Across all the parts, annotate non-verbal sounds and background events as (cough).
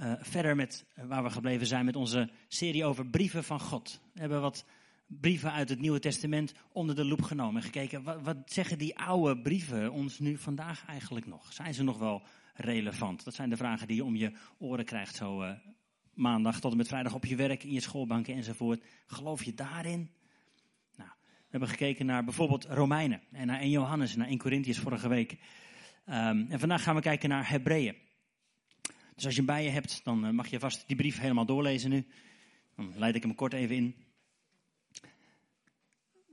uh, verder met waar we gebleven zijn met onze serie over brieven van God. We hebben wat brieven uit het Nieuwe Testament onder de loep genomen en gekeken wat, zeggen die oude brieven ons nu vandaag eigenlijk nog? Zijn ze nog wel relevant? Dat zijn de vragen die je om je oren krijgt zo uh, maandag tot en met vrijdag op je werk, in je schoolbanken enzovoort. Geloof je daarin? Nou, we hebben gekeken naar bijvoorbeeld Romeinen en naar 1 Johannes en naar 1 Corinthians vorige week. Um, en vandaag gaan we kijken naar Hebreeën. Dus als je hem bij je hebt, dan eh, mag je vast die brief helemaal doorlezen nu. Dan leid ik hem kort even in.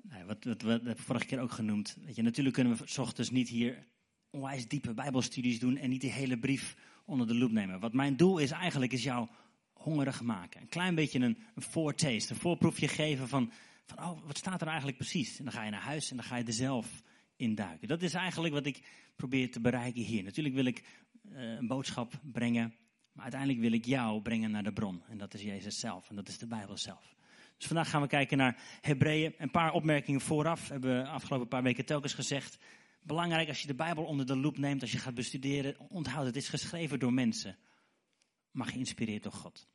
Nee, wat, wat, wat, ik vorige keer ook genoemd. Weet je, natuurlijk kunnen we s ochtends niet hier onwijs diepe bijbelstudies doen en niet die hele brief onder de loep nemen. Wat mijn doel is eigenlijk, is jou hongerig maken. Een klein beetje een, een voortaste, een voorproefje geven van, van, oh, wat staat er eigenlijk precies? En dan ga je naar huis en dan ga je er zelf in duiken. Dat is eigenlijk wat ik probeer te bereiken hier. Natuurlijk wil ik een boodschap brengen, maar uiteindelijk wil ik jou brengen naar de bron. En dat is Jezus zelf en dat is de Bijbel zelf. Dus vandaag gaan we kijken naar Hebreeën. Een paar opmerkingen vooraf hebben we afgelopen paar weken telkens gezegd. Belangrijk als je de Bijbel onder de loep neemt, als je gaat bestuderen, onthoud het is geschreven door mensen, maar geïnspireerd door God.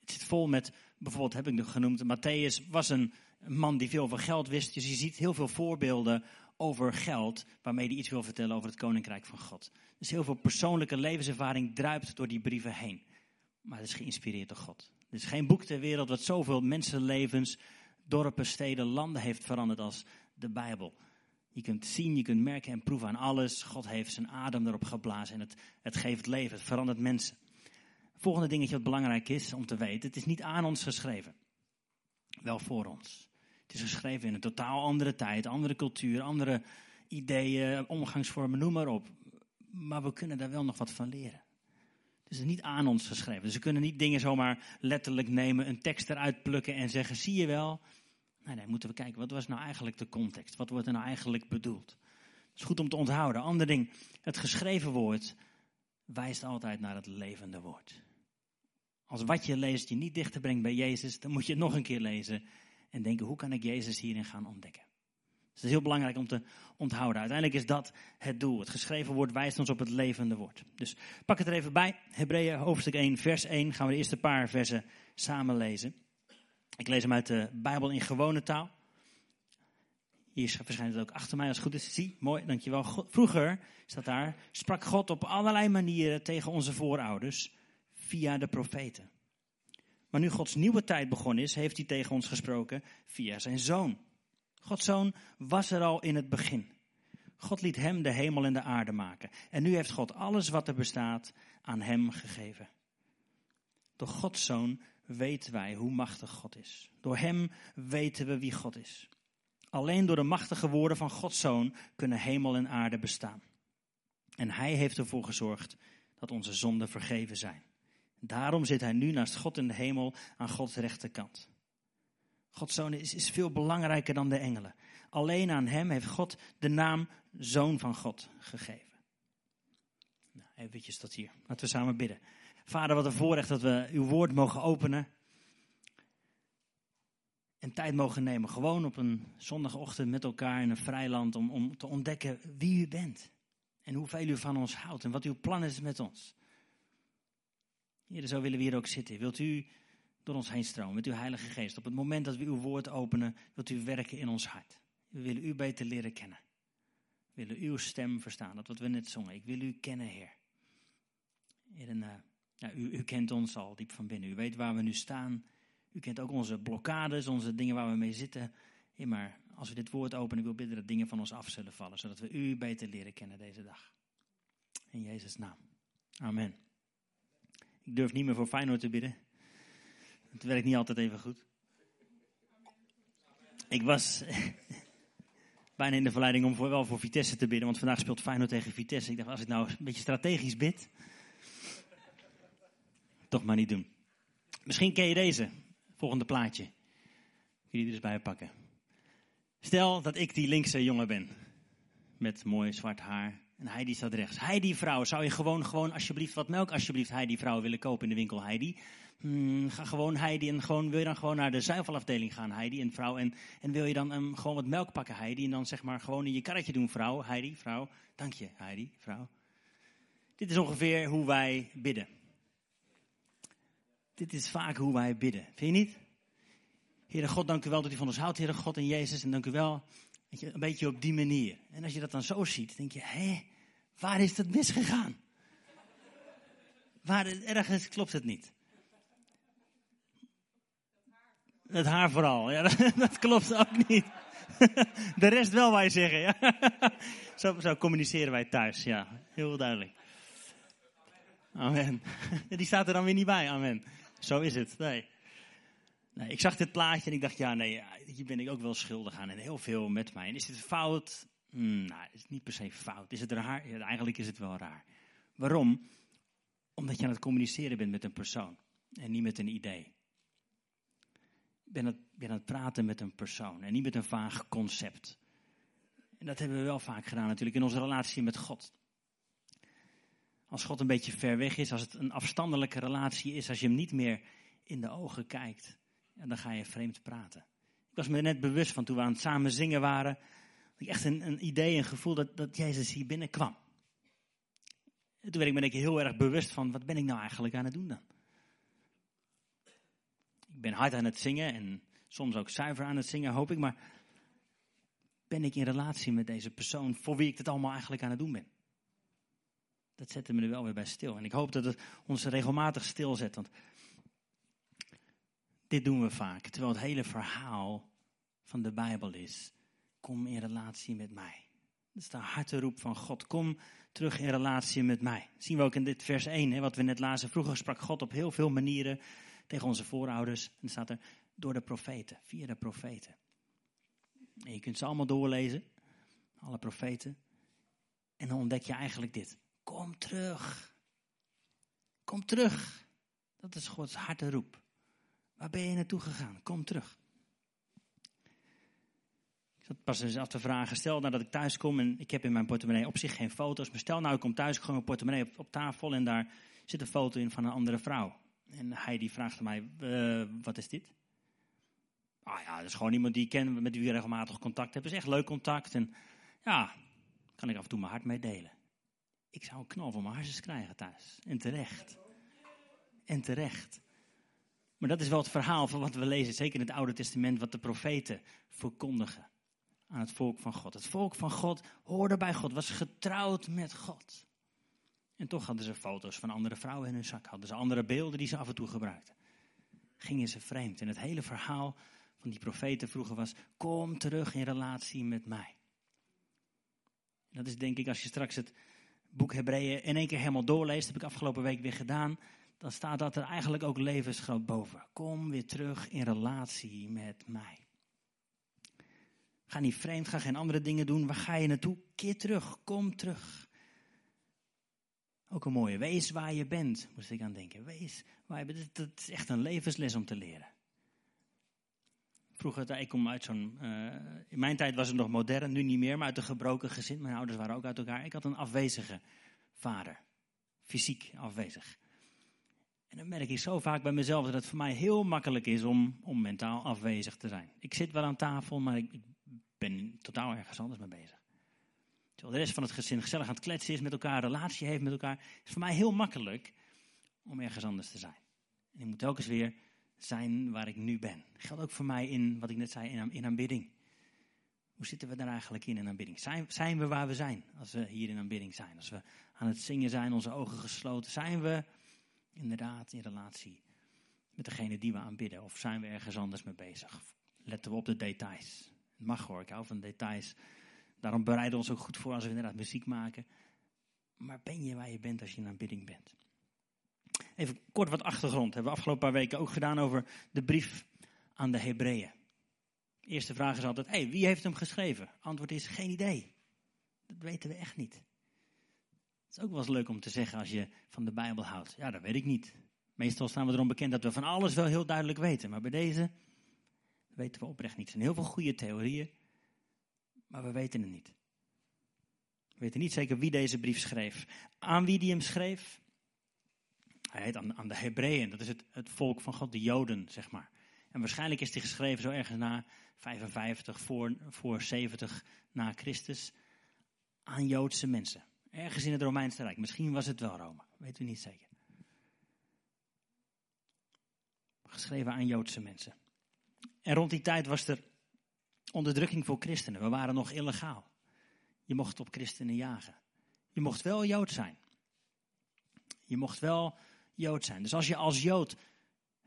Het zit vol met, bijvoorbeeld heb ik nog genoemd, Matthäus was een man die veel van geld wist. Dus je ziet heel veel voorbeelden over geld, waarmee hij iets wil vertellen over het koninkrijk van God. Dus heel veel persoonlijke levenservaring druipt door die brieven heen. Maar het is geïnspireerd door God. Er is geen boek ter wereld dat zoveel mensenlevens, dorpen, steden, landen heeft veranderd als de Bijbel. Je kunt zien, je kunt merken en proeven aan alles. God heeft zijn adem erop geblazen en het, het geeft leven, het verandert mensen. Volgende dingetje wat belangrijk is om te weten, het is niet aan ons geschreven. Wel voor ons. Het is geschreven in een totaal andere tijd, andere cultuur, andere ideeën, omgangsvormen, noem maar op. Maar we kunnen daar wel nog wat van leren. Het is niet aan ons geschreven. Dus we kunnen niet dingen zomaar letterlijk nemen, een tekst eruit plukken en zeggen, zie je wel. Nee, nee, moeten we kijken, wat was nou eigenlijk de context? Wat wordt er nou eigenlijk bedoeld? Het is goed om te onthouden. Ander ding, het geschreven woord wijst altijd naar het levende woord. Als wat je leest je niet dichter brengt bij Jezus, dan moet je het nog een keer lezen en denken, hoe kan ik Jezus hierin gaan ontdekken? Dus het is heel belangrijk om te onthouden. Uiteindelijk is dat het doel. Het geschreven woord wijst ons op het levende woord. Dus pak het er even bij. Hebreeën hoofdstuk 1, vers 1. Gaan we de eerste paar versen samen lezen. Ik lees hem uit de Bijbel in gewone taal. Hier verschijnt het ook achter mij als het goed is. Zie, mooi, dankjewel. Vroeger, staat daar, sprak God op allerlei manieren tegen onze voorouders via de profeten. Maar nu Gods nieuwe tijd begonnen is, heeft hij tegen ons gesproken via zijn zoon. Gods zoon was er al in het begin. God liet hem de hemel en de aarde maken. En nu heeft God alles wat er bestaat aan hem gegeven. Door Gods zoon weten wij hoe machtig God is. Door hem weten we wie God is. Alleen door de machtige woorden van Gods zoon kunnen hemel en aarde bestaan. En hij heeft ervoor gezorgd dat onze zonden vergeven zijn. Daarom zit hij nu naast God in de hemel aan Gods rechterkant. Gods zoon is, is veel belangrijker dan de engelen. Alleen aan hem heeft God de naam Zoon van God gegeven. Nou, eventjes tot hier. Laten we samen bidden. Vader, wat een voorrecht dat we uw woord mogen openen. En tijd mogen nemen, gewoon op een zondagochtend met elkaar in een vrijland, om, om te ontdekken wie u bent. En hoeveel u van ons houdt en wat uw plan is met ons. Heer, zo willen we hier ook zitten. Wilt u door ons heen stromen met uw Heilige Geest. Op het moment dat we uw woord openen, wilt u werken in ons hart. We willen u beter leren kennen. We willen uw stem verstaan, dat wat we net zongen. Ik wil u kennen, Heer. Heer en, uh, ja, u, u kent ons al diep van binnen. U weet waar we nu staan. U kent ook onze blokkades, onze dingen waar we mee zitten. Maar als we dit woord openen, ik wil bidden dat dingen van ons af zullen vallen, zodat we u beter leren kennen deze dag. In Jezus' naam. Amen. Ik durf niet meer voor Feyenoord te bidden. Het werkt niet altijd even goed. Ik was (laughs) bijna in de verleiding om voor, wel voor Vitesse te bidden, want vandaag speelt Feyenoord tegen Vitesse. Ik dacht, als ik nou een beetje strategisch bid, toch maar niet doen. Misschien ken je deze, volgende plaatje. Kun je die er eens bij pakken. Stel dat ik die linkse jongen ben, met mooi zwart haar, en Heidi staat rechts. Heidi vrouw, zou je gewoon, gewoon alsjeblieft wat melk alsjeblieft Heidi vrouw willen kopen in de winkel Heidi? Hmm, ga gewoon Heidi en gewoon, wil je dan gewoon naar de zuivelafdeling gaan Heidi en vrouw? En, en wil je dan um, gewoon wat melk pakken Heidi en dan zeg maar gewoon in je karretje doen vrouw, Heidi, vrouw. Dank je Heidi, vrouw. Dit is ongeveer hoe wij bidden. Dit is vaak hoe wij bidden. Vind je niet? Heere God, dank u wel dat u van ons houdt, Heere God en Jezus. En dank u wel, je, een beetje op die manier. En als je dat dan zo ziet, denk je, hé, waar is het misgegaan? Waar, ergens klopt het niet. Het haar vooral, ja, (laughs) dat, klopt ook niet. (laughs) De rest wel, wij zeggen. Ja. (laughs) Zo, zo communiceren wij thuis, ja, heel duidelijk. Amen. Die staat er dan weer niet bij, amen. Zo is het, nee. Ik zag dit plaatje en ik dacht, ja, nee, hier ben ik ook wel schuldig aan en heel veel met mij. En is het fout? Hmm, nou, het is niet per se fout. Is het raar? Eigenlijk is het wel raar. Waarom? Omdat je aan het communiceren bent met een persoon en niet met een idee. Je bent, het, aan het praten met een persoon en niet met een vaag concept. En dat hebben we wel vaak gedaan natuurlijk in onze relatie met God. Als God een beetje ver weg is, als het een afstandelijke relatie is, als je hem niet meer in de ogen kijkt, dan ga je vreemd praten. Ik was me net bewust van toen we aan het samen zingen waren, ik echt een, een idee, een gevoel dat, dat Jezus hier binnenkwam. En toen werd ik me heel erg bewust van, wat ben ik nou eigenlijk aan het doen dan? Ik ben hard aan het zingen en soms ook zuiver aan het zingen, hoop ik, maar ben ik in relatie met deze persoon voor wie ik het allemaal eigenlijk aan het doen ben? Dat zette me er wel weer bij stil. En ik hoop dat het ons regelmatig stilzet, want dit doen we vaak. Terwijl het hele verhaal van de Bijbel is, kom in relatie met mij. Dat is de harteroep van God. Kom terug in relatie met mij. Dat zien we ook in dit vers 1, hè, wat we net lazen. Vroeger sprak God op heel veel manieren tegen onze voorouders. En dan staat er door de profeten, via de profeten. En je kunt ze allemaal doorlezen, alle profeten. En dan ontdek je eigenlijk dit. Kom terug. Kom terug. Dat is Gods harteroep. Waar ben je naartoe gegaan? Kom terug. Ik zat pas eens af te vragen, stel nou dat ik thuis kom en ik heb in mijn portemonnee op zich geen foto's, maar stel nou ik kom thuis, ik gooi mijn portemonnee op, tafel en daar zit een foto in van een andere vrouw. En hij die vraagt mij, uh, wat is dit? Ah ja, dat is gewoon iemand die ik ken, met wie ik regelmatig contact heb. Het is echt leuk contact en ja, kan ik af en toe mijn hart mee delen. Ik zou een knal van mijn hartjes krijgen thuis. En terecht. En terecht. Maar dat is wel het verhaal van wat we lezen, zeker in het Oude Testament, wat de profeten verkondigen aan het volk van God. Het volk van God hoorde bij God, was getrouwd met God. En toch hadden ze foto's van andere vrouwen in hun zak, hadden ze andere beelden die ze af en toe gebruikten. Gingen ze vreemd. En het hele verhaal van die profeten vroeger was, kom terug in relatie met mij. Dat is denk ik, als je straks het boek Hebreeën in één keer helemaal doorleest, heb ik afgelopen week weer gedaan, dan staat dat er eigenlijk ook levensgroot boven. Kom weer terug in relatie met mij. Ga niet vreemd, ga geen andere dingen doen. Waar ga je naartoe? Keer terug, kom terug. Ook een mooie, wees waar je bent, moest ik aan denken. Wees waar je bent. Dat is echt een levensles om te leren. Vroeger, ik kom uit zo'n. Uh, in mijn tijd was het nog modern, nu niet meer, maar uit een gebroken gezin. Mijn ouders waren ook uit elkaar. Ik had een afwezige vader. Fysiek afwezig. En dan merk ik zo vaak bij mezelf dat het voor mij heel makkelijk is om, om mentaal afwezig te zijn. Ik zit wel aan tafel, maar ik, ik ben totaal ergens anders mee bezig. Terwijl de rest van het gezin gezellig aan het kletsen is met elkaar, relatie heeft met elkaar, is voor mij heel makkelijk om ergens anders te zijn. En ik moet telkens weer zijn waar ik nu ben. Dat geldt ook voor mij in, wat ik net zei, in, in aanbidding. Hoe zitten we daar eigenlijk in in aanbidding? Zijn, zijn we waar we zijn als we hier in aanbidding zijn? Als we aan het zingen zijn, onze ogen gesloten, zijn we inderdaad in relatie met degene die we aanbidden? Of zijn we ergens anders mee bezig? Letten we op de details? Het mag hoor, ik hou van details. Daarom bereiden we ons ook goed voor als we inderdaad muziek maken. Maar ben je waar je bent als je in aanbidding bent? Even kort wat achtergrond. Hebben we afgelopen paar weken ook gedaan over de brief aan de Hebreeën. Eerste vraag is altijd, wie heeft hem geschreven? Antwoord is, geen idee. Dat weten we echt niet. Is ook wel eens leuk om te zeggen als je van de Bijbel houdt. Ja, dat weet ik niet. Meestal staan we erom bekend dat we van alles wel heel duidelijk weten. Maar bij deze weten we oprecht niet. Er zijn heel veel goede theorieën, maar we weten het niet. We weten niet zeker wie deze brief schreef. Aan wie die hem schreef, hij heet aan, aan de Hebreeën, dat is het, het volk van God, de Joden, zeg maar. En waarschijnlijk is die geschreven zo ergens na 55 voor, voor 70 na Christus aan Joodse mensen. Ergens in het Romeinse Rijk. Misschien was het wel Rome, weten we niet zeker. geschreven aan Joodse mensen. En rond die tijd was er onderdrukking voor christenen. We waren nog illegaal. Je mocht op christenen jagen. Je mocht wel Jood zijn. Je mocht wel Jood zijn. Dus als je als Jood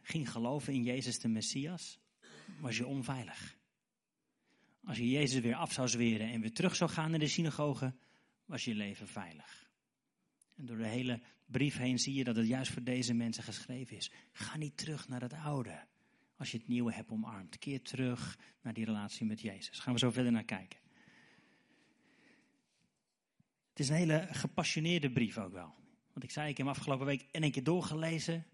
ging geloven in Jezus de Messias, was je onveilig. Als je Jezus weer af zou zweren en weer terug zou gaan naar de synagoge, was je leven veilig. En door de hele brief heen zie je dat het juist voor deze mensen geschreven is. Ga niet terug naar het oude. Als je het nieuwe hebt omarmd. Keer terug naar die relatie met Jezus. Gaan we zo verder naar kijken. Het is een hele gepassioneerde brief ook wel. Want ik zei, ik heb hem afgelopen week in één keer doorgelezen.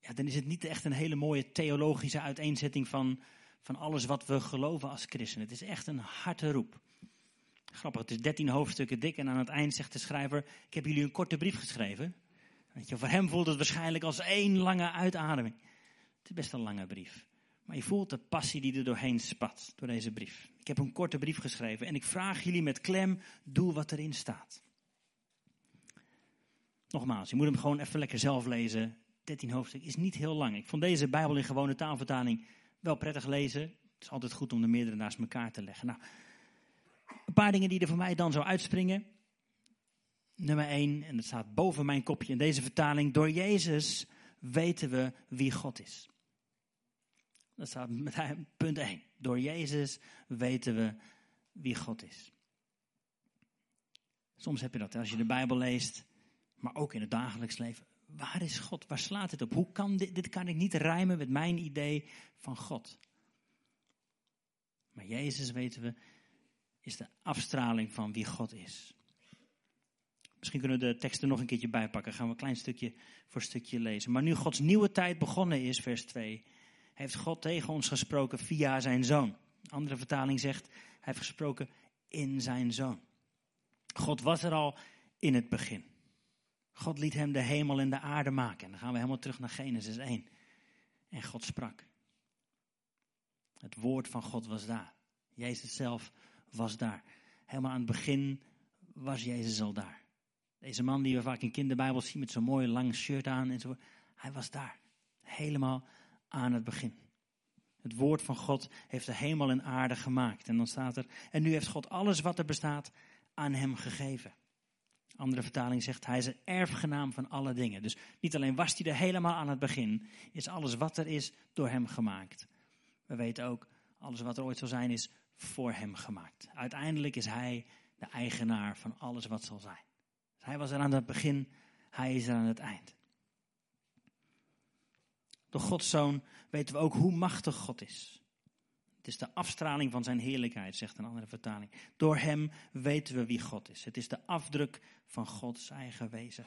Ja, dan is het niet echt een hele mooie theologische uiteenzetting van, van alles wat we geloven als christenen. Het is echt een harte roep. Grappig, het is 13 hoofdstukken dik en aan het eind zegt de schrijver: Ik heb jullie een korte brief geschreven. Weet je, voor hem voelt het waarschijnlijk als één lange uitademing. Het is best een lange brief. Maar je voelt de passie die er doorheen spat, door deze brief. Ik heb een korte brief geschreven en ik vraag jullie met klem: doe wat erin staat. Nogmaals, je moet hem gewoon even lekker zelf lezen. 13 hoofdstuk is niet heel lang. Ik vond deze Bijbel in gewone taalvertaling wel prettig lezen. Het is altijd goed om de meerdere naast elkaar te leggen. Nou, een paar dingen die er voor mij dan zo uitspringen. Nummer 1, en dat staat boven mijn kopje in deze vertaling. Door Jezus weten we wie God is. Dat staat (laughs) met punt 1. Door Jezus weten we wie God is. Soms heb je dat als je de Bijbel leest, maar ook in het dagelijks leven. Waar is God? Waar slaat het op? Hoe kan dit, dit kan ik niet rijmen met mijn idee van God. Maar Jezus weten we is de afstraling van wie God is. Misschien kunnen we de teksten nog een keertje bijpakken. Gaan we een klein stukje voor stukje lezen. Maar nu Gods nieuwe tijd begonnen is, vers 2, heeft God tegen ons gesproken via zijn zoon. Andere vertaling zegt, hij heeft gesproken in zijn zoon. God was er al in het begin. God liet hem de hemel en de aarde maken. En dan gaan we helemaal terug naar Genesis 1. En God sprak. Het woord van God was daar. Jezus zelf was daar. Helemaal aan het begin was Jezus al daar. Deze man die we vaak in kinderbijbels zien met zo'n mooi lang shirt aan en zo. Hij was daar. Helemaal aan het begin. Het woord van God heeft de hemel en aarde gemaakt. En dan staat er, en nu heeft God alles wat er bestaat aan hem gegeven. Andere vertaling zegt, hij is een erfgenaam van alle dingen. Dus niet alleen was hij er helemaal aan het begin, is alles wat er is door hem gemaakt. We weten ook, alles wat er ooit zal zijn is voor hem gemaakt. Uiteindelijk is hij de eigenaar van alles wat zal zijn. Dus hij was er aan het begin, hij is er aan het eind. Door Gods zoon weten we ook hoe machtig God is. Het is de afstraling van zijn heerlijkheid, zegt een andere vertaling. Door hem weten we wie God is. Het is de afdruk van Gods eigen wezen.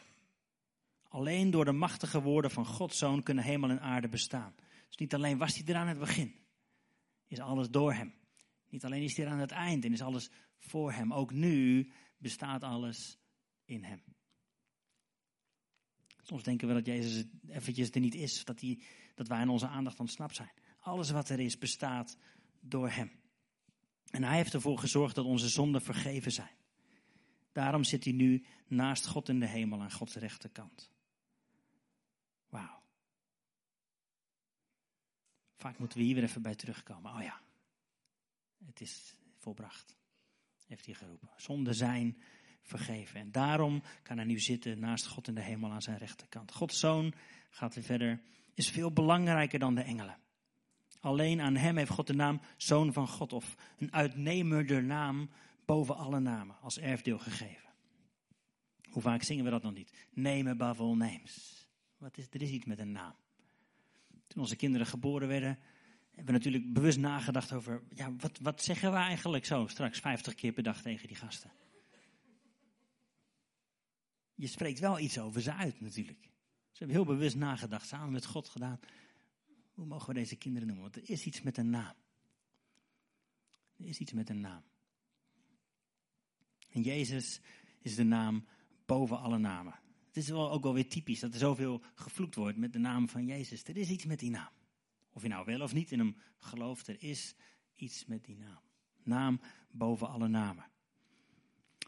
Alleen door de machtige woorden van Gods zoon kunnen hemel en aarde bestaan. Dus niet alleen was hij er aan het begin, is alles door hem. Niet alleen is hij aan het eind en is alles voor hem. Ook nu bestaat alles in hem. Soms denken we dat Jezus eventjes er niet is, dat, dat wij aan onze aandacht ontsnapt zijn. Alles wat er is bestaat door hem. En hij heeft ervoor gezorgd dat onze zonden vergeven zijn. Daarom zit hij nu naast God in de hemel aan Gods rechterkant. Wauw. Vaak moeten we hier weer even bij terugkomen. Oh ja, het is volbracht, heeft hij geroepen. Zonden zijn vergeven. En daarom kan hij nu zitten naast God in de hemel aan zijn rechterkant. Gods zoon, gaat weer verder, is veel belangrijker dan de engelen. Alleen aan hem heeft God de naam Zoon van God of een uitnemender naam boven alle namen als erfdeel gegeven. Hoe vaak zingen we dat nog niet? Name above all names. Wat is, er is iets met een naam. Toen onze kinderen geboren werden, hebben natuurlijk bewust nagedacht over, ja, wat, wat zeggen we eigenlijk zo straks 50 keer per dag tegen die gasten? Je spreekt wel iets over ze uit natuurlijk. Ze hebben heel bewust nagedacht, samen met God gedaan. Hoe mogen we deze kinderen noemen? Want er is iets met een naam. Er is iets met een naam. En Jezus is de naam boven alle namen. Het is wel ook wel weer typisch dat er zoveel gevloekt wordt met de naam van Jezus. Er is iets met die naam. Of je nou wel of niet in hem gelooft, er is iets met die naam. Naam boven alle namen.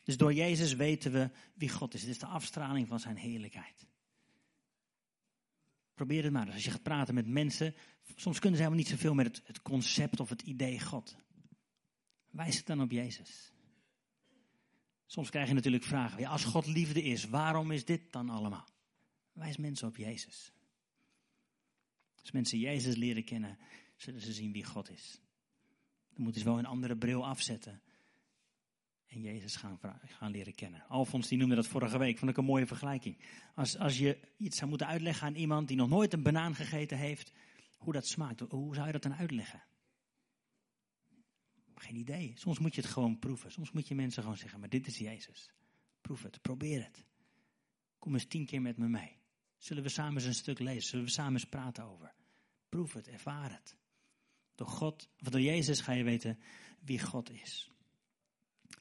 Dus door Jezus weten we wie God is. Het is de afstraling van zijn heerlijkheid. Probeer het maar. Dus als je gaat praten met mensen, soms kunnen ze helemaal niet zoveel met het, concept of het idee God. Wijs het dan op Jezus. Soms krijg je natuurlijk vragen. Als God liefde is, waarom is dit dan allemaal? Wijs mensen op Jezus. Als mensen Jezus leren kennen, zullen ze zien wie God is. Dan moeten ze wel een andere bril afzetten en Jezus gaan, gaan leren kennen. Alfons die noemde dat vorige week, vond ik een mooie vergelijking. Als, als je iets zou moeten uitleggen aan iemand die nog nooit een banaan gegeten heeft, hoe dat smaakt, hoe zou je dat dan uitleggen? Geen idee. Soms moet je het gewoon proeven. Soms moet je mensen gewoon zeggen, maar dit is Jezus. Proef het, probeer het. Kom eens tien keer met me mee. Zullen we samen eens een stuk lezen? Zullen we samen eens praten over? Proef het, ervaar het. Door God, of door Jezus ga je weten wie God is.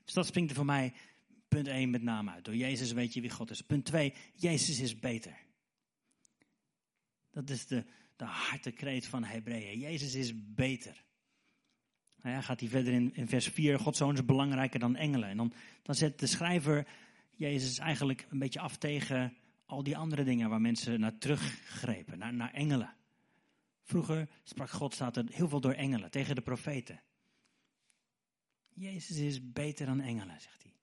Dus dat springt er voor mij punt 1 met name uit. Door Jezus weet je wie God is. Punt 2, Jezus is beter. Dat is de, de hartekreet van Hebreeën. Jezus is beter. Nou ja, gaat hij verder in, in vers 4. Gods zoon is belangrijker dan engelen. En dan, dan zet de schrijver Jezus eigenlijk een beetje af tegen al die andere dingen waar mensen naar teruggrepen. Naar, naar engelen. Vroeger sprak God, staat heel veel door engelen, tegen de profeten. Jezus is beter dan engelen, zegt hij.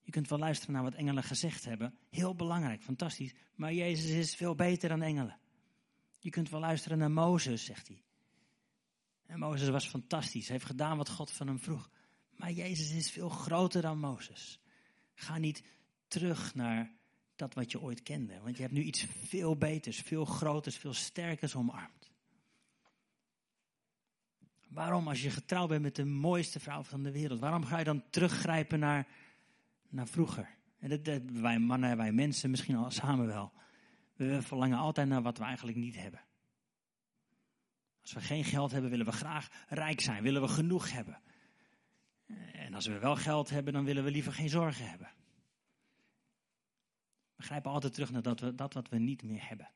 Je kunt wel luisteren naar wat engelen gezegd hebben. Heel belangrijk, fantastisch. Maar Jezus is veel beter dan engelen. Je kunt wel luisteren naar Mozes, zegt hij. En Mozes was fantastisch. Hij heeft gedaan wat God van hem vroeg. Maar Jezus is veel groter dan Mozes. Ga niet terug naar dat wat je ooit kende. Want je hebt nu iets veel beters, veel groters, veel sterkers omarmd. Waarom, als je getrouwd bent met de mooiste vrouw van de wereld, waarom ga je dan teruggrijpen naar, naar vroeger? En dat, dat, wij mannen, wij mensen, misschien al samen wel. We verlangen altijd naar wat we eigenlijk niet hebben. Als we geen geld hebben, willen we graag rijk zijn, willen we genoeg hebben. En als we wel geld hebben, dan willen we liever geen zorgen hebben. We grijpen altijd terug naar dat, we, dat wat we niet meer hebben.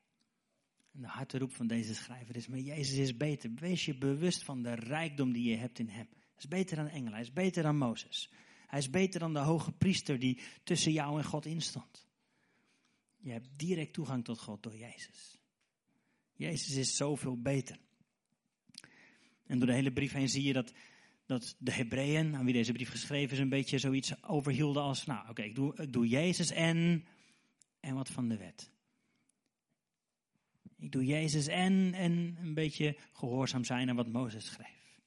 En de harteroep van deze schrijver is, maar Jezus is beter. Wees je bewust van de rijkdom die je hebt in hem. Hij is beter dan engelen, hij is beter dan Mozes. Hij is beter dan de hoge priester die tussen jou en God instond. Je hebt direct toegang tot God door Jezus. Jezus is zoveel beter. En door de hele brief heen zie je dat, dat de Hebreeën, aan wie deze brief geschreven is, een beetje zoiets overhielden als, nou oké, doe, ik doe Jezus en, en wat van de wet. Ik doe Jezus en, en een beetje gehoorzaam zijn aan wat Mozes schreef.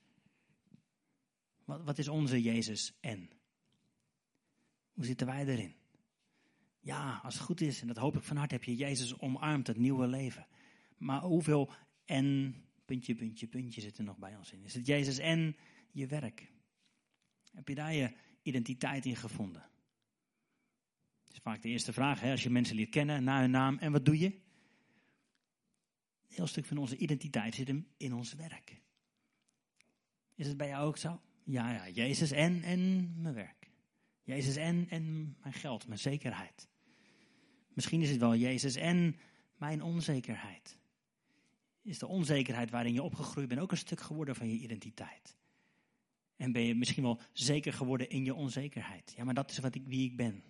Wat, wat is onze Jezus en? Hoe zitten wij erin? Ja, als het goed is, en dat hoop ik van harte, heb je Jezus omarmd, het nieuwe leven. Maar hoeveel en, puntje, puntje, puntje zit er nog bij ons in? Is het Jezus en je werk? Heb je daar je identiteit in gevonden? Is vaak de eerste vraag, hè, als je mensen leert kennen, naar hun naam. En wat doe je? heel stuk van onze identiteit zit hem in ons werk. Is het bij jou ook zo? Ja, ja, Jezus en, en mijn werk. Jezus en, en mijn geld, mijn zekerheid. Misschien is het wel Jezus en mijn onzekerheid. Is de onzekerheid waarin je opgegroeid bent ook een stuk geworden van je identiteit? En ben je misschien wel zeker geworden in je onzekerheid? Ja, maar dat is wat ik, wie ik ben.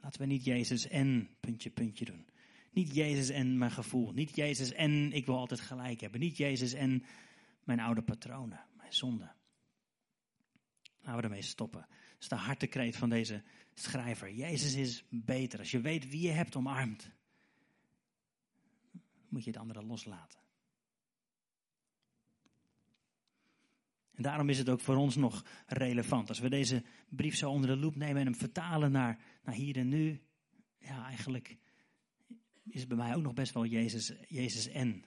Laten we niet Jezus en puntje, puntje doen. Niet Jezus en mijn gevoel. Niet Jezus en ik wil altijd gelijk hebben. Niet Jezus en mijn oude patronen, mijn zonden. Laten we ermee stoppen. Dat is de hartekreet van deze schrijver. Jezus is beter. Als je weet wie je hebt omarmd, moet je het andere loslaten. En daarom is het ook voor ons nog relevant. Als we deze brief zo onder de loep nemen en hem vertalen naar, naar hier en nu. Ja, eigenlijk is bij mij ook nog best wel Jezus, Jezus en.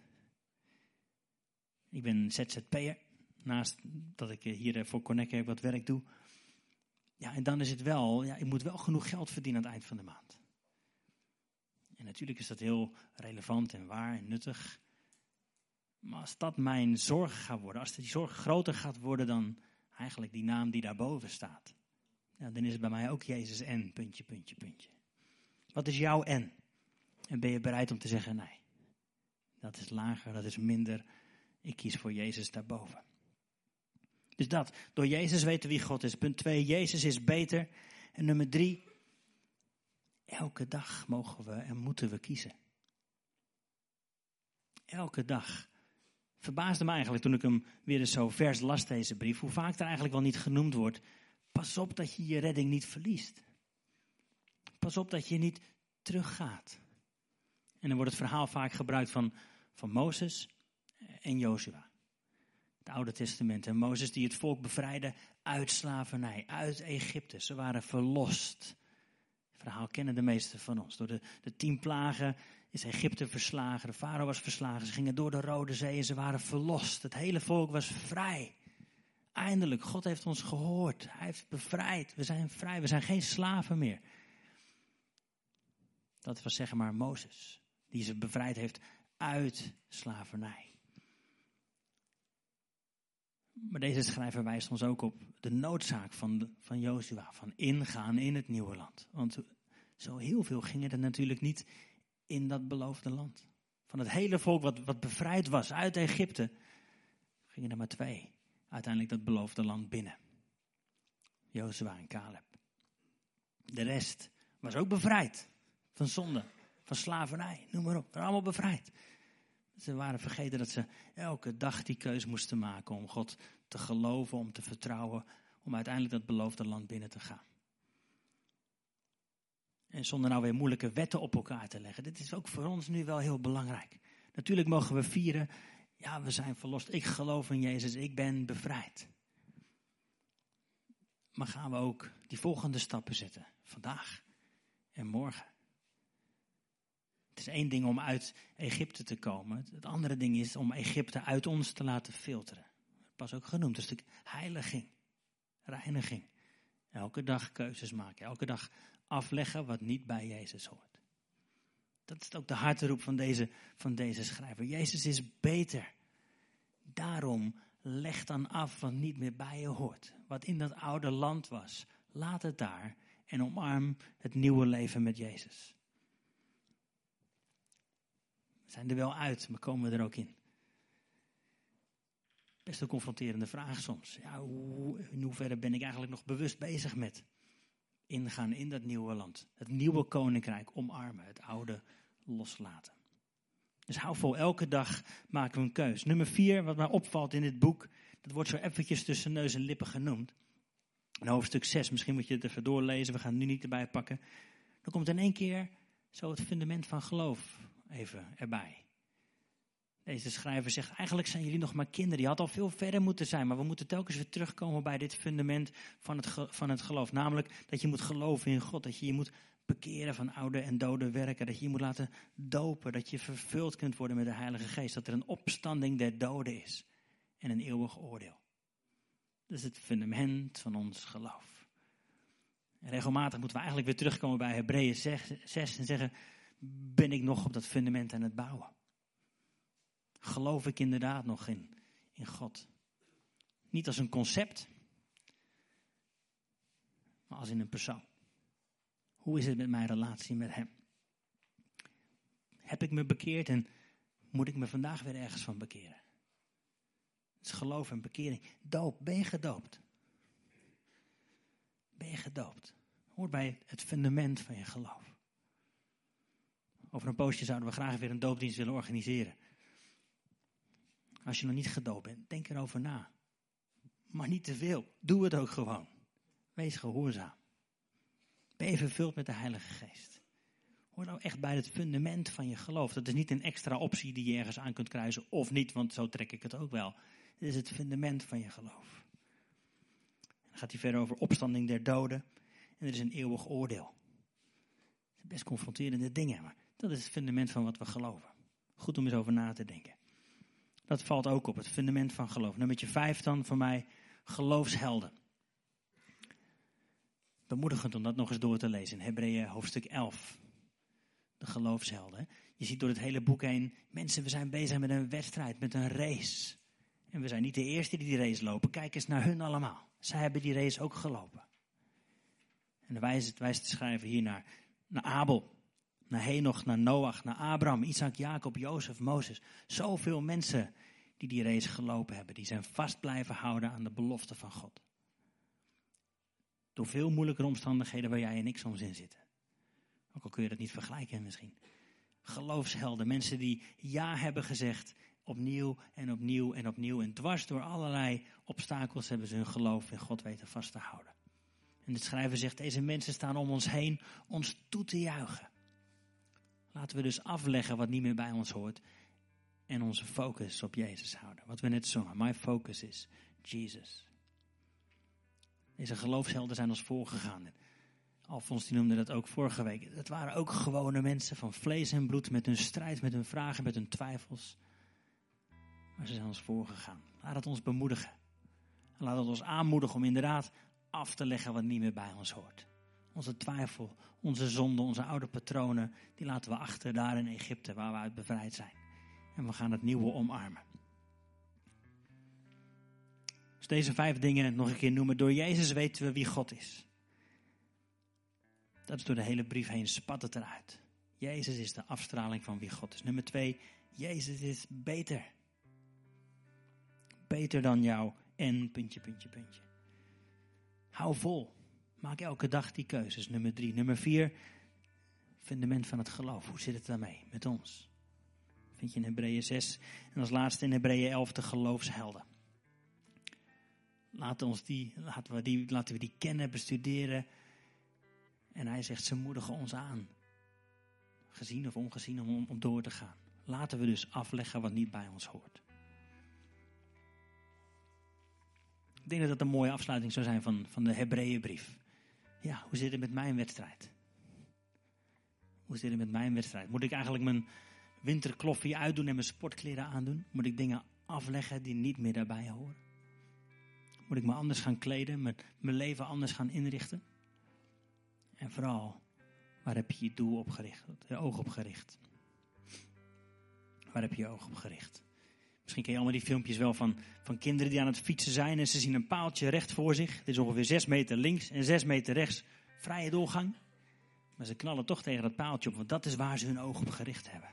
Ik ben ZZP'er, naast dat ik hier voor Connect wat werk doe. Ja, en dan is het wel, ja, ik moet wel genoeg geld verdienen aan het eind van de maand. En natuurlijk is dat heel relevant en waar en nuttig. Maar als dat mijn zorg gaat worden, als die zorg groter gaat worden dan eigenlijk die naam die daarboven staat. Dan is het bij mij ook Jezus en, puntje, puntje, puntje. Wat is jouw en? En ben je bereid om te zeggen, nee, dat is lager, dat is minder. Ik kies voor Jezus daarboven. Dus dat, door Jezus weten wie God is. Punt 2, Jezus is beter. En nummer 3, elke dag mogen we en moeten we kiezen. Elke dag. Verbaasde me eigenlijk toen ik hem weer eens zo vers las, deze brief, hoe vaak er eigenlijk wel niet genoemd wordt. Pas op dat je je redding niet verliest. Pas op dat je niet teruggaat. En dan wordt het verhaal vaak gebruikt van, van Mozes en Jozua. Het Oude Testament. En Mozes die het volk bevrijdde uit slavernij, uit Egypte. Ze waren verlost. Het verhaal kennen de meesten van ons. Door de, de tien plagen is Egypte verslagen. De farao was verslagen. Ze gingen door de Rode Zee en ze waren verlost. Het hele volk was vrij. Eindelijk, God heeft ons gehoord. Hij heeft bevrijd. We zijn vrij. We zijn geen slaven meer. Dat was zeg maar Mozes, die ze bevrijd heeft uit slavernij. Maar deze schrijver wijst ons ook op de noodzaak van, van Jozua, van ingaan in het nieuwe land. Want zo heel veel ging er natuurlijk niet in dat beloofde land. Van het hele volk wat, wat bevrijd was uit Egypte, gingen er maar twee uiteindelijk dat beloofde land binnen. Jozua en Caleb. De rest was ook bevrijd van zonde, van slavernij, noem maar op. Waren allemaal bevrijd. Ze waren vergeten dat ze elke dag die keuze moesten maken om God te geloven, om te vertrouwen, om uiteindelijk dat beloofde land binnen te gaan. En zonder nou weer moeilijke wetten op elkaar te leggen. Dit is ook voor ons nu wel heel belangrijk. Natuurlijk mogen we vieren, ja, we zijn verlost. Ik geloof in Jezus, ik ben bevrijd. Maar gaan we ook die volgende stappen zetten, vandaag en morgen. Het is één ding om uit Egypte te komen. Het andere ding is om Egypte uit ons te laten filteren. Pas ook genoemd, een stuk heiliging, reiniging. Elke dag keuzes maken, elke dag afleggen wat niet bij Jezus hoort. Dat is ook de harteroep van deze, van deze schrijver. Jezus is beter. Daarom leg dan af wat niet meer bij je hoort. Wat in dat oude land was. Laat het daar en omarm het nieuwe leven met Jezus. We zijn er wel uit, maar komen we er ook in? Best een confronterende vraag soms. Ja, hoe, in hoeverre ben ik eigenlijk nog bewust bezig met ingaan in dat nieuwe land? Het nieuwe koninkrijk omarmen, het oude loslaten. Dus hou vol, elke dag maken we een keus. Nummer vier, wat mij opvalt in dit boek, dat wordt zo eventjes tussen neus en lippen genoemd. In hoofdstuk 6, misschien moet je het even doorlezen, we gaan het nu niet erbij pakken. Dan komt in één keer zo het fundament van geloof even erbij. Deze schrijver zegt, eigenlijk zijn jullie nog maar kinderen. Je had al veel verder moeten zijn, maar we moeten telkens weer terugkomen bij dit fundament van het, van het geloof. Namelijk dat je moet geloven in God, dat je je moet bekeren van oude en dode werken, dat je je moet laten dopen, dat je vervuld kunt worden met de Heilige Geest, dat er een opstanding der doden is en een eeuwig oordeel. Dat is het fundament van ons geloof. En regelmatig moeten we eigenlijk weer terugkomen bij Hebreeën 6 en zeggen, ben ik nog op dat fundament aan het bouwen? Geloof ik inderdaad nog in, in God? Niet als een concept, maar als in een persoon. Hoe is het met mijn relatie met Hem? Heb ik me bekeerd en moet ik me vandaag weer ergens van bekeren? Het is geloof en bekering. Doop, ben je gedoopt? Ben je gedoopt? Hoort bij het fundament van je geloof. Over een poosje zouden we graag weer een doopdienst willen organiseren. Als je nog niet gedoopt bent, denk erover na. Maar niet te veel. Doe het ook gewoon. Wees gehoorzaam. Ben je vervuld met de Heilige Geest. Hoor nou echt bij het fundament van je geloof. Dat is niet een extra optie die je ergens aan kunt kruisen of niet, want zo trek ik het ook wel. Het is het fundament van je geloof. Dan gaat hij verder over opstanding der doden. En er is een eeuwig oordeel. Best confronterende dingen, maar dat is het fundament van wat we geloven. Goed om eens over na te denken. Dat valt ook op, het fundament van geloof. Nummertje vijf dan voor mij, geloofshelden. Bemoedigend om dat nog eens door te lezen in Hebreeën hoofdstuk 11. De geloofshelden. Je ziet door het hele boek heen, mensen, we zijn bezig met een wedstrijd, met een race. En we zijn niet de eerste die die race lopen. Kijk eens naar hun allemaal. Zij hebben die race ook gelopen. En dan wijst, wijst hier naar, naar Abel, naar Henoch, naar Noach, naar Abraham, Isaac, Jacob, Jozef, Mozes. Zoveel mensen die die race gelopen hebben, die zijn vast blijven houden aan de belofte van God. Door veel moeilijkere omstandigheden waar jij en ik soms in zitten. Ook al kun je dat niet vergelijken misschien. Geloofshelden, mensen die ja hebben gezegd, opnieuw en opnieuw en opnieuw. En dwars door allerlei obstakels hebben ze hun geloof in God weten vast te houden. En de schrijver zegt, deze mensen staan om ons heen ons toe te juichen. Laten we dus afleggen wat niet meer bij ons hoort en onze focus op Jezus houden. Wat we net zongen, my focus is Jesus. Deze geloofshelden zijn ons voorgegaan. Alfons die noemde dat ook vorige week. Dat waren ook gewone mensen van vlees en bloed met hun strijd, met hun vragen, met hun twijfels. Maar ze zijn ons voorgegaan. Laat het ons bemoedigen. laat het ons aanmoedigen om inderdaad af te leggen wat niet meer bij ons hoort. Onze twijfel, onze zonde, onze oude patronen, die laten we achter daar in Egypte waar we uit bevrijd zijn. En we gaan het nieuwe omarmen. Dus deze vijf dingen nog een keer noemen. Door Jezus weten we wie God is. Dat is door de hele brief heen, spat het eruit. Jezus is de afstraling van wie God is. Nummer twee, Jezus is beter. Beter dan jou en puntje, puntje, puntje. Hou vol. Maak elke dag die keuzes. Nummer drie. Nummer vier, fundament van het geloof. Hoe zit het daarmee met ons? Vind je in Hebreeën 6 en als laatste in Hebreeën 11 de geloofshelden. Laten, ons die, laten, we die, laten we die kennen, bestuderen. En hij zegt, ze moedigen ons aan. Gezien of ongezien om, om door te gaan. Laten we dus afleggen wat niet bij ons hoort. Ik denk dat dat een mooie afsluiting zou zijn van, van de Hebreeënbrief. Ja, hoe zit het met mijn wedstrijd? Hoe zit het met mijn wedstrijd? Moet ik eigenlijk mijn winterkloffie uitdoen en mijn sportkleren aandoen? Moet ik dingen afleggen die niet meer daarbij horen? Moet ik me anders gaan kleden, mijn, mijn leven anders gaan inrichten? En vooral, waar heb je je doel op gericht, je oog op gericht? Waar heb je je oog op gericht? Misschien ken je allemaal die filmpjes wel van, van kinderen die aan het fietsen zijn en ze zien een paaltje recht voor zich. Dit is ongeveer 6 meter links en 6 meter rechts. Vrije doorgang. Maar ze knallen toch tegen dat paaltje op, want dat is waar ze hun oog op gericht hebben.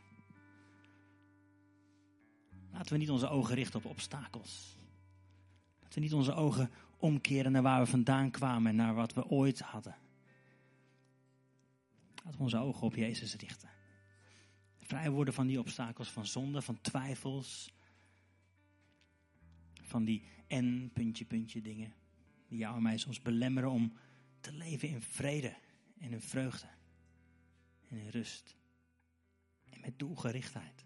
Laten we niet onze ogen richten op obstakels. Laten we niet onze ogen omkeren naar waar we vandaan kwamen en naar wat we ooit hadden. Laten we onze ogen op Jezus richten. Vrij worden van die obstakels van zonde, van twijfels. Van die en puntje, puntje dingen. Die jou en mij soms belemmeren om te leven in vrede en in vreugde. En in rust. En met doelgerichtheid.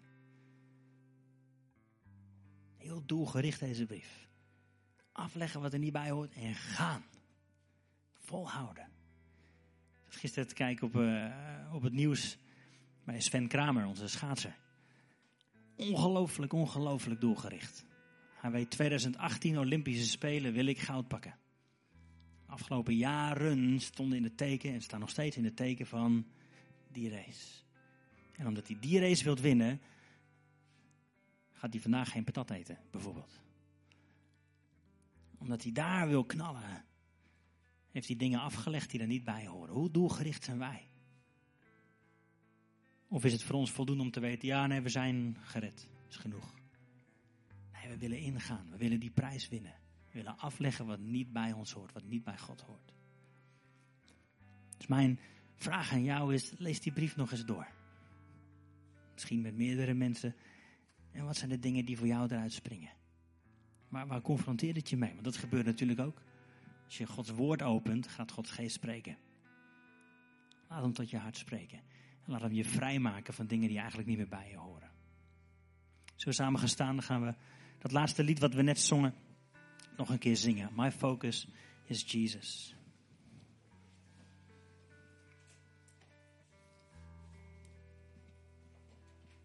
Heel doelgericht deze brief. Afleggen wat er niet bij hoort en gaan. Volhouden. Gisteren te kijken op, uh, op het nieuws bij Sven Kramer, onze schaatser. Ongelooflijk, ongelooflijk doelgericht. Hij weet 2018 Olympische Spelen wil ik goud pakken. Afgelopen jaren stonden in het teken en staan nog steeds in het teken van die race. En omdat hij die race wilt winnen, gaat hij vandaag geen patat eten, bijvoorbeeld. Omdat hij daar wil knallen, heeft hij dingen afgelegd die er niet bij horen. Hoe doelgericht zijn wij? Of is het voor ons voldoende om te weten, ja nee, we zijn gered, is genoeg. We willen ingaan, we willen die prijs winnen. We willen afleggen wat niet bij ons hoort, wat niet bij God hoort. Dus mijn vraag aan jou is, lees die brief nog eens door. Misschien met meerdere mensen. En wat zijn de dingen die voor jou eruit springen? Maar waar confronteert het je mee? Want dat gebeurt natuurlijk ook. Als je Gods woord opent, gaat Gods geest spreken. Laat hem tot je hart spreken. En laat hem je vrijmaken van dingen die eigenlijk niet meer bij je horen. Zo samen gaan we dat laatste lied wat we net zongen nog een keer zingen. My focus is Jesus.